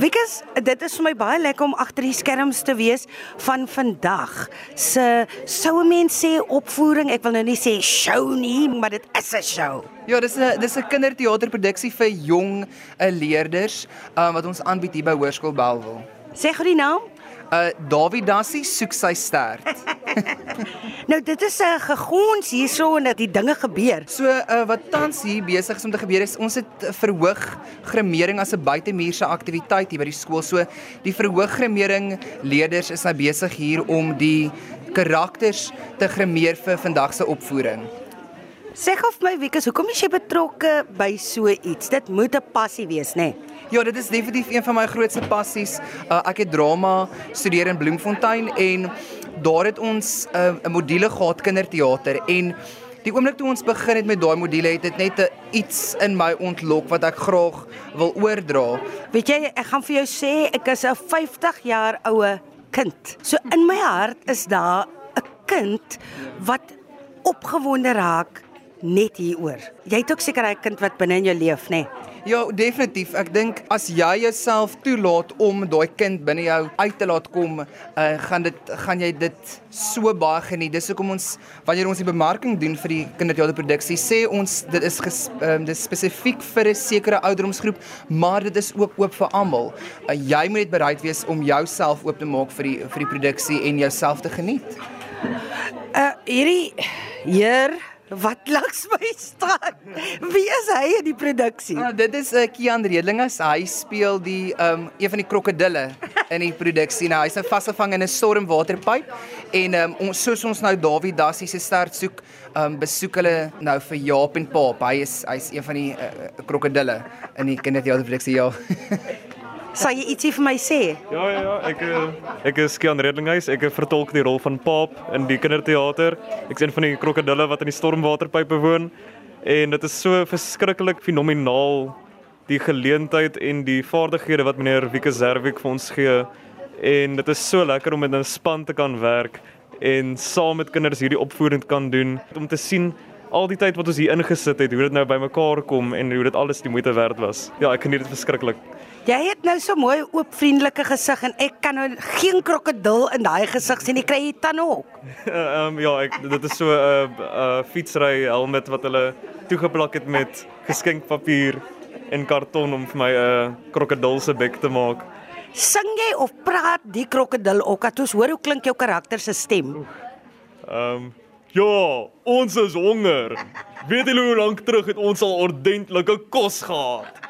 Wikus, dit is vir my baie lekker om agter die skerms te wees van vandag. Se sou 'n mens sê opvoering, ek wil nou nie sê show nie, maar dit is 'n show. Ja, dis 'n dis 'n kinderteaterproduksie vir jong uh, leerders um, wat ons aanbied hier by Hoërskool Belwel. Sê gou die naam. Uh Dawie Dassie soek sy stert. Nou dit is 'n gegons hierso en dat die dinge gebeur. So uh wat tans hier besig is om te gebeur is ons het uh, verhoog grimering as 'n buitemuurse aktiwiteit hier by die skool. So die verhoog grimering leerders is nou besig hier om die karakters te grimeer vir vandag se opvoering. Sê gou vir my Wikus, hoekom is jy betrokke by so iets? Dit moet 'n passie wees, nê? Nee? Ja, dit is definitief een van my grootste passies. Uh, ek het drama studeer in Bloemfontein en daar het ons 'n uh, 'n module gehad kinderteater en die oomblik toe ons begin het met daai module het dit net 'n iets in my ontlok wat ek graag wil oordra. Weet jy, ek gaan vir jou sê ek is 'n 50 jaar oue kind. So in my hart is daar 'n kind wat opgewonde raak net hieroor. Jy het ook seker 'n kind wat binne in jou leef, nê? Nee? Ja, definitief. Ek dink as jy jouself toelaat om daai kind binne jou uit te laat kom, uh, gaan dit gaan jy dit so baie geniet. Dis hoekom ons wanneer ons die bemarking doen vir die kinderteaterproduksie, sê ons dit is ges, um, dis spesifiek vir 'n sekere ouderdomsgroep, maar dit is ook oop vir almal. Uh, jy moet net bereid wees om jouself oop te maak vir die vir die produksie en jouself te geniet. Uh hierdie heer wat langs my staan. Wie is hy in die produksie? Nou, dit is 'n uh, Kian Redlinges. Hy speel die um een van die krokodille in die produksie. Nou hy's nou vasgevang in 'n stormwaterpyp en um ons soos ons nou Dawie Dassie se start soek, um besoek hulle nou vir Jaap en Paap. Hy is hy's een van die uh, krokodille in die kinderteaterproduksie ja. Sal jy ietsie vir my sê? Ja ja ja, ek eh, ek is Kian Redlinghuis. Ek vertolk die rol van Paap in die kinderteater. Ek is een van die krokodille wat in die stormwaterpype woon en dit is so verskriklik fenomenaal die geleentheid en die vaardighede wat meneer Wieke Zerwik vir ons gee. En dit is so lekker om met 'n span te kan werk en saam met kinders hierdie opvoeding kan doen om te sien al die tyd wat ons hier ingesit het, hoe dit nou bymekaar kom en hoe dit alles die moeite werd was. Ja, ek geniet dit verskriklik. Jy het nou so mooi oop vriendelike gesig en ek kan nou geen krokodil in daai gesig sien. Ek kry jy tande ook. Ehm um, ja, ek dit is so 'n uh, uh, fietsry helmet wat hulle toegeplak het met geskenkpapier en karton om vir my 'n uh, krokodil se bek te maak. Sing jy of praat die krokodil ook? Dat ons hoor hoe klink jou karakter se stem. Ehm um, ja, ons is honger. Weet julle hoe lank terug het ons al ordentlike kos gehad?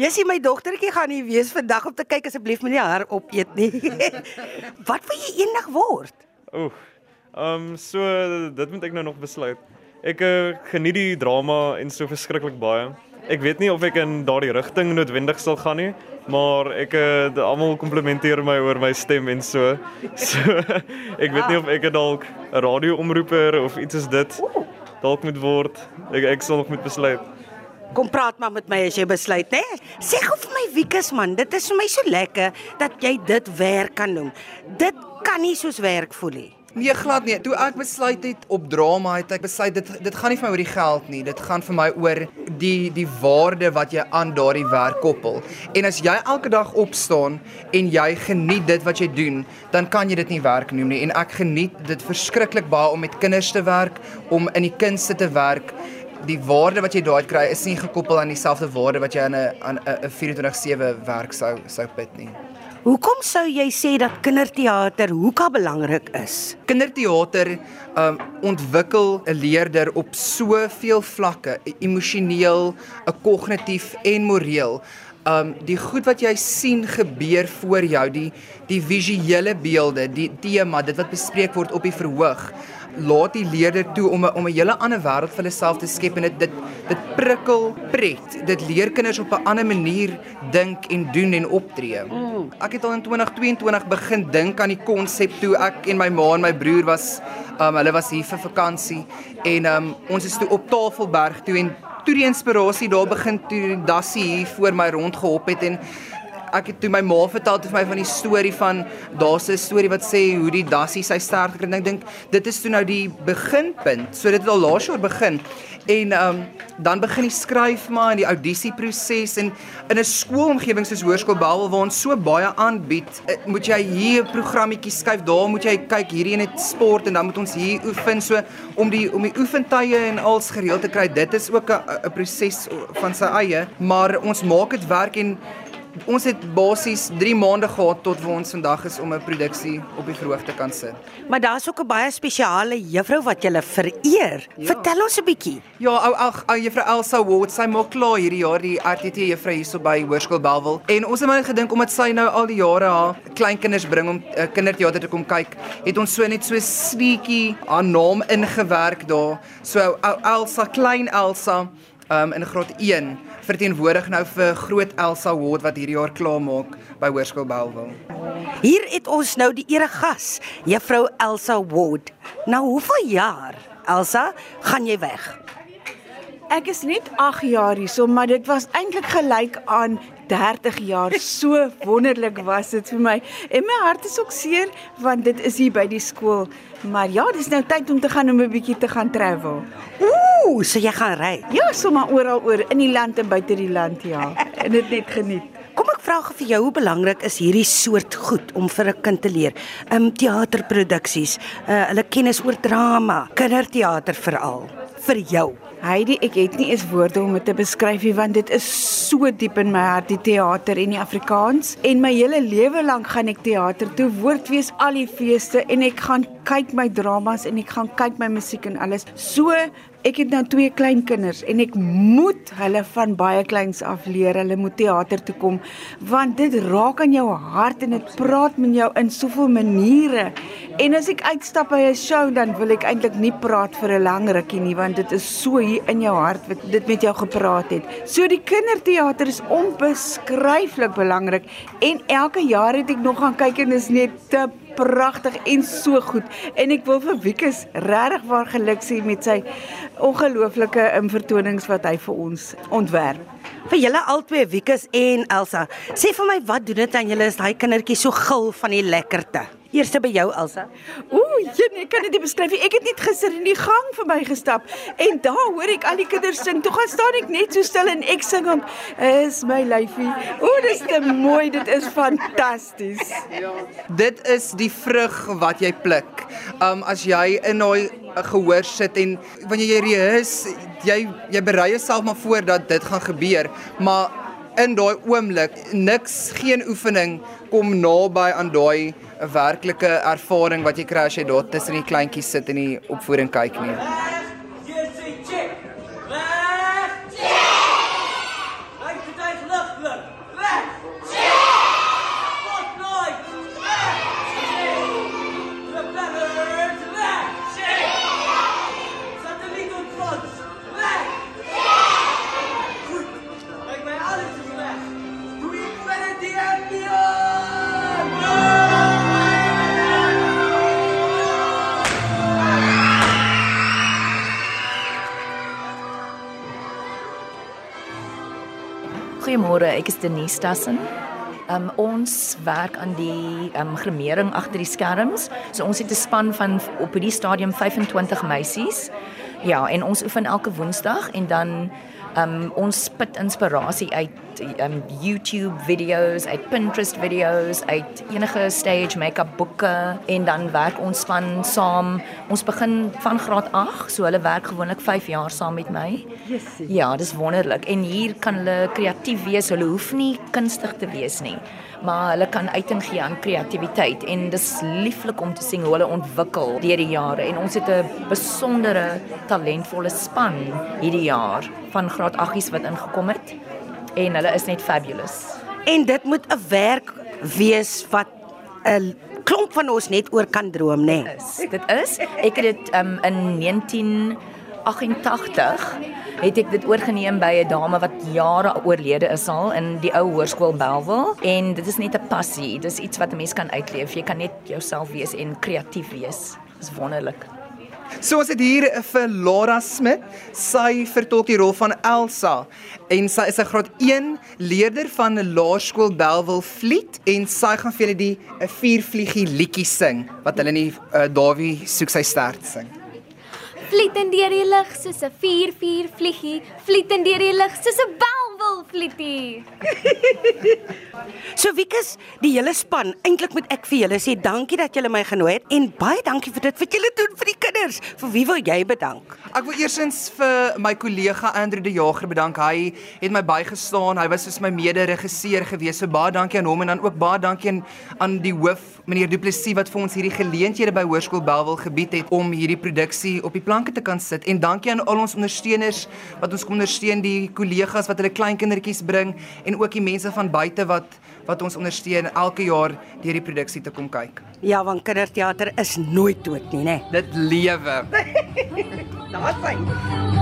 Jy sien my dogtertjie gaan nie wees vandag om te kyk asseblief moenie haar opeet nie. Wat wil jy eendag word? Oef. Ehm um, so dit moet ek nou nog besluit. Ek uh, geniet die drama en so verskriklik baie. Ek weet nie of ek in daardie rigting noodwendig sal gaan nie, maar ek uh, almal komplimenteer my oor my stem en so. So ek weet nie of ek dalk 'n radioomroeper of iets is dit dalk moet word. Ek ek sal nog moet besluit. Kom praat maar met my as jy besluit, né? Sê gou vir my Wiekus man, dit is vir my so lekker dat jy dit werk kan noem. Dit kan nie soos werk voel nie. Nee, glad nie. Toe ek besluit het op drama het ek besluit dit dit gaan nie vir my oor die geld nie. Dit gaan vir my oor die die waarde wat jy aan daardie werk koppel. En as jy elke dag opstaan en jy geniet dit wat jy doen, dan kan jy dit nie werk noem nie. En ek geniet dit verskriklik baie om met kinders te werk, om in die kunste te werk die waarde wat jy daai kry is nie gekoppel aan dieselfde waarde wat jy aan 'n aan 'n 24/7 werk sou sou put nie. Hoekom sou jy sê dat kinderteater hoeka belangrik is? Kinderteater um ontwikkel 'n leerder op soveel vlakke, emosioneel, 'n kognitief en moreel. Um die goed wat jy sien gebeur voor jou, die die visuele beelde, die tema, dit wat bespreek word op die verhoog laat die leerder toe om 'n om 'n hele ander wêreld vir hulle self te skep en dit dit dit prikkel pret. Dit leer kinders op 'n ander manier dink en doen en optree. Mm. Ek het al in 2022 begin dink aan die konsep toe ek en my ma en my broer was um hulle was hier vir vakansie en um ons is toe op Tafelberg toe en toe die inspirasie daar begin toe Dassie hier voor my rondgehop het en ek het toe my ma vertel het vir my van die storie van daar's 'n storie wat sê hoe die dassie sy stert gekry. Ek dink dit is toe nou die beginpunt. So dit het al laas jaar begin. En ehm um, dan begin die skryf maar en die audisieproses en in 'n skoolomgewing soos Hoërskool Bellville waar ons so baie aanbied, eh, moet jy hier 'n programmetjie skryf, daar moet jy kyk hierdie en dit sport en dan moet ons hier oefen so om die om die oefentye en als gereeld te kry. Dit is ook 'n proses van sy eie, maar ons maak dit werk en Ons het basies 3 maande gehad tot waar ons vandag is om 'n produksie op die verhoog te kan sit. Maar daar's ook 'n baie spesiale juffrou wat jy vereer. Ja. Vertel ons 'n bietjie. Ja, ou ag, ou juffrou Elsa Ward, sy maak klaar hierdie jaar die RTT juffrou hierso by Hoërskool Belwel. En ons het maar gedink omdat sy nou al die jare haar kleinkinders bring om uh, kinderteater te kom kyk, het ons so net so sneetjie haar naam ingewerk daar. So ou Elsa, klein Elsa, um, in graad 1 verteenwoordig nou vir groot Elsa Ward wat hierdie jaar klaar maak by Hoërskool Belwel. Hier het ons nou die ere gas, Juffrou Elsa Ward. Nou hoeveel jaar, Elsa, gaan jy weg? Ek is net 8 jaar hierso, maar dit was eintlik gelyk aan 30 jaar. So wonderlik was dit vir my. En my hart is ook seer want dit is hier by die skool. Maar ja, dis nou tyd om te gaan om 'n bietjie te gaan travel. Ooh, so jy gaan ry. Ja, sommer oral oor in die land en buite die land, ja. En dit net geniet. Kom ek vra gou vir jou hoe belangrik is hierdie soort goed om vir 'n kind te leer? Ehm um, teaterproduksies, uh, hulle kennis oor drama, kinderteater veral vir jou. Heidi, ek het nie eens woorde om dit te beskryf nie want dit is so diep in my hart die teater en die Afrikaans en my hele lewe lank gaan ek teater toe woordfees al die feeste en ek gaan kyk my dramas en ek gaan kyk my musiek en alles. So Ek het nou twee klein kinders en ek moet hulle van baie kleins af leer hulle moet teater toe kom want dit raak aan jou hart en dit praat met jou in soveel maniere. En as ek uitstap by 'n show dan wil ek eintlik nie praat vir 'n lang rukkie nie want dit is so hier in jou hart wat dit met jou gepraat het. So die kinderteater is onbeskryflik belangrik en elke jaar het ek nog gaan kyk en is net te pragtig en so goed. En ek wil vir Wikus regtig waar geluk sê met sy ongelooflike um, vertonings wat hy vir ons ontwerp. Vir julle albei Wikus en Elsa, sê vir my wat doen dit aan julle as daai kindertjie so gil van die lekkerte? Eerste by jou Elsa. Ooh, jy nee, kan dit nie beskryf nie. Ek het net gister in die gang verby gestap en daar hoor ek al die kinders sing. Toe gaan staan ek net so stil en ek sing hom. Is my lyfie. Ooh, dis te mooi. Dit is fantasties. Ja. Dit is die vrug wat jy pluk. Um as jy in daai gehoor sit en wanneer jy reus, jy jy berei jouself maar voor dat dit gaan gebeur, maar in daai oomblik niks geen oefening kom naby aan daai 'n werklike ervaring wat jy kry as jy daar tussen die kleintjies sit en die opvoeding kyk nie. Goeiemôre, ek is Denise Tassen. Um, ons werk aan die um, grimering agter die skerms. So ons het 'n span van op hierdie stadium 25 meisies. Ja, en ons oefen elke Woensdag en dan um, ons spit inspirasie uit um, YouTube video's, uit Pinterest video's, uit enige stage make-up boeke en dan werk ons span saam. Ons begin van graad 8, so hulle werk gewoonlik 5 jaar saam met my. Jessie. Ja, dis wonderlik en hier kan hulle kreatief wees. Hulle hoef nie kunstig te wees nie maar hulle kan uiting gee aan kreatiwiteit en dis lieflik om te sien hoe hulle ontwikkel deur die jare en ons het 'n besondere talentvolle span hierdie jaar van graad 8s wat ingekom het en hulle is net fabulous. En dit moet 'n werk wees wat 'n klomp van ons net oor kan droom, nê? Nee. Is. Dit is. Ek het dit um, in 1988 het ek dit oorgeneem by 'n dame wat jare oorlede is al in die ou hoërskool Belwel en dit is net 'n passie. Dis iets wat 'n mens kan uitleef. Jy kan net jouself wees en kreatief wees. Dis wonderlik. So ons het hier vir Laura Smit. Sy vertolk die rol van Elsa en sy is 'n graad 1 leerder van Laerskool Belwel Vliet en sy gaan vir julle die 'n viervliegie liedjie sing wat hulle in uh, Dawie soek sy stert sing. Vliet in deur die lug soos 'n vier vliegie, vliet in deur die lug soos 'n belwel vlietie. So Wiekus, die hele span, eintlik moet ek vir julle sê dankie dat julle my genooi het en baie dankie vir dit wat julle doen vir die kinders. Vir wie wil jy bedank? Ek wil eersins vir my kollega Andrew De Jager bedank. Hy het my bygestaan. Hy was soos my mede-regisseur gewees. So baie dankie aan hom en dan ook baie dankie aan, aan die hoof, meneer Du Plessis wat vir ons hierdie geleenthede by Hoërskool Belwel gebied het om hierdie produksie op die planke te kan sit. En dankie aan al ons ondersteuners wat ons kom ondersteun, die kollegas wat hulle kleinkindertjies bring en ook die mense van buite wat wat ons ondersteun elke jaar deur die produksie te kom kyk. Ja, want kinderteater is nooit dood nie, né? Dit lewe. Daar's hy.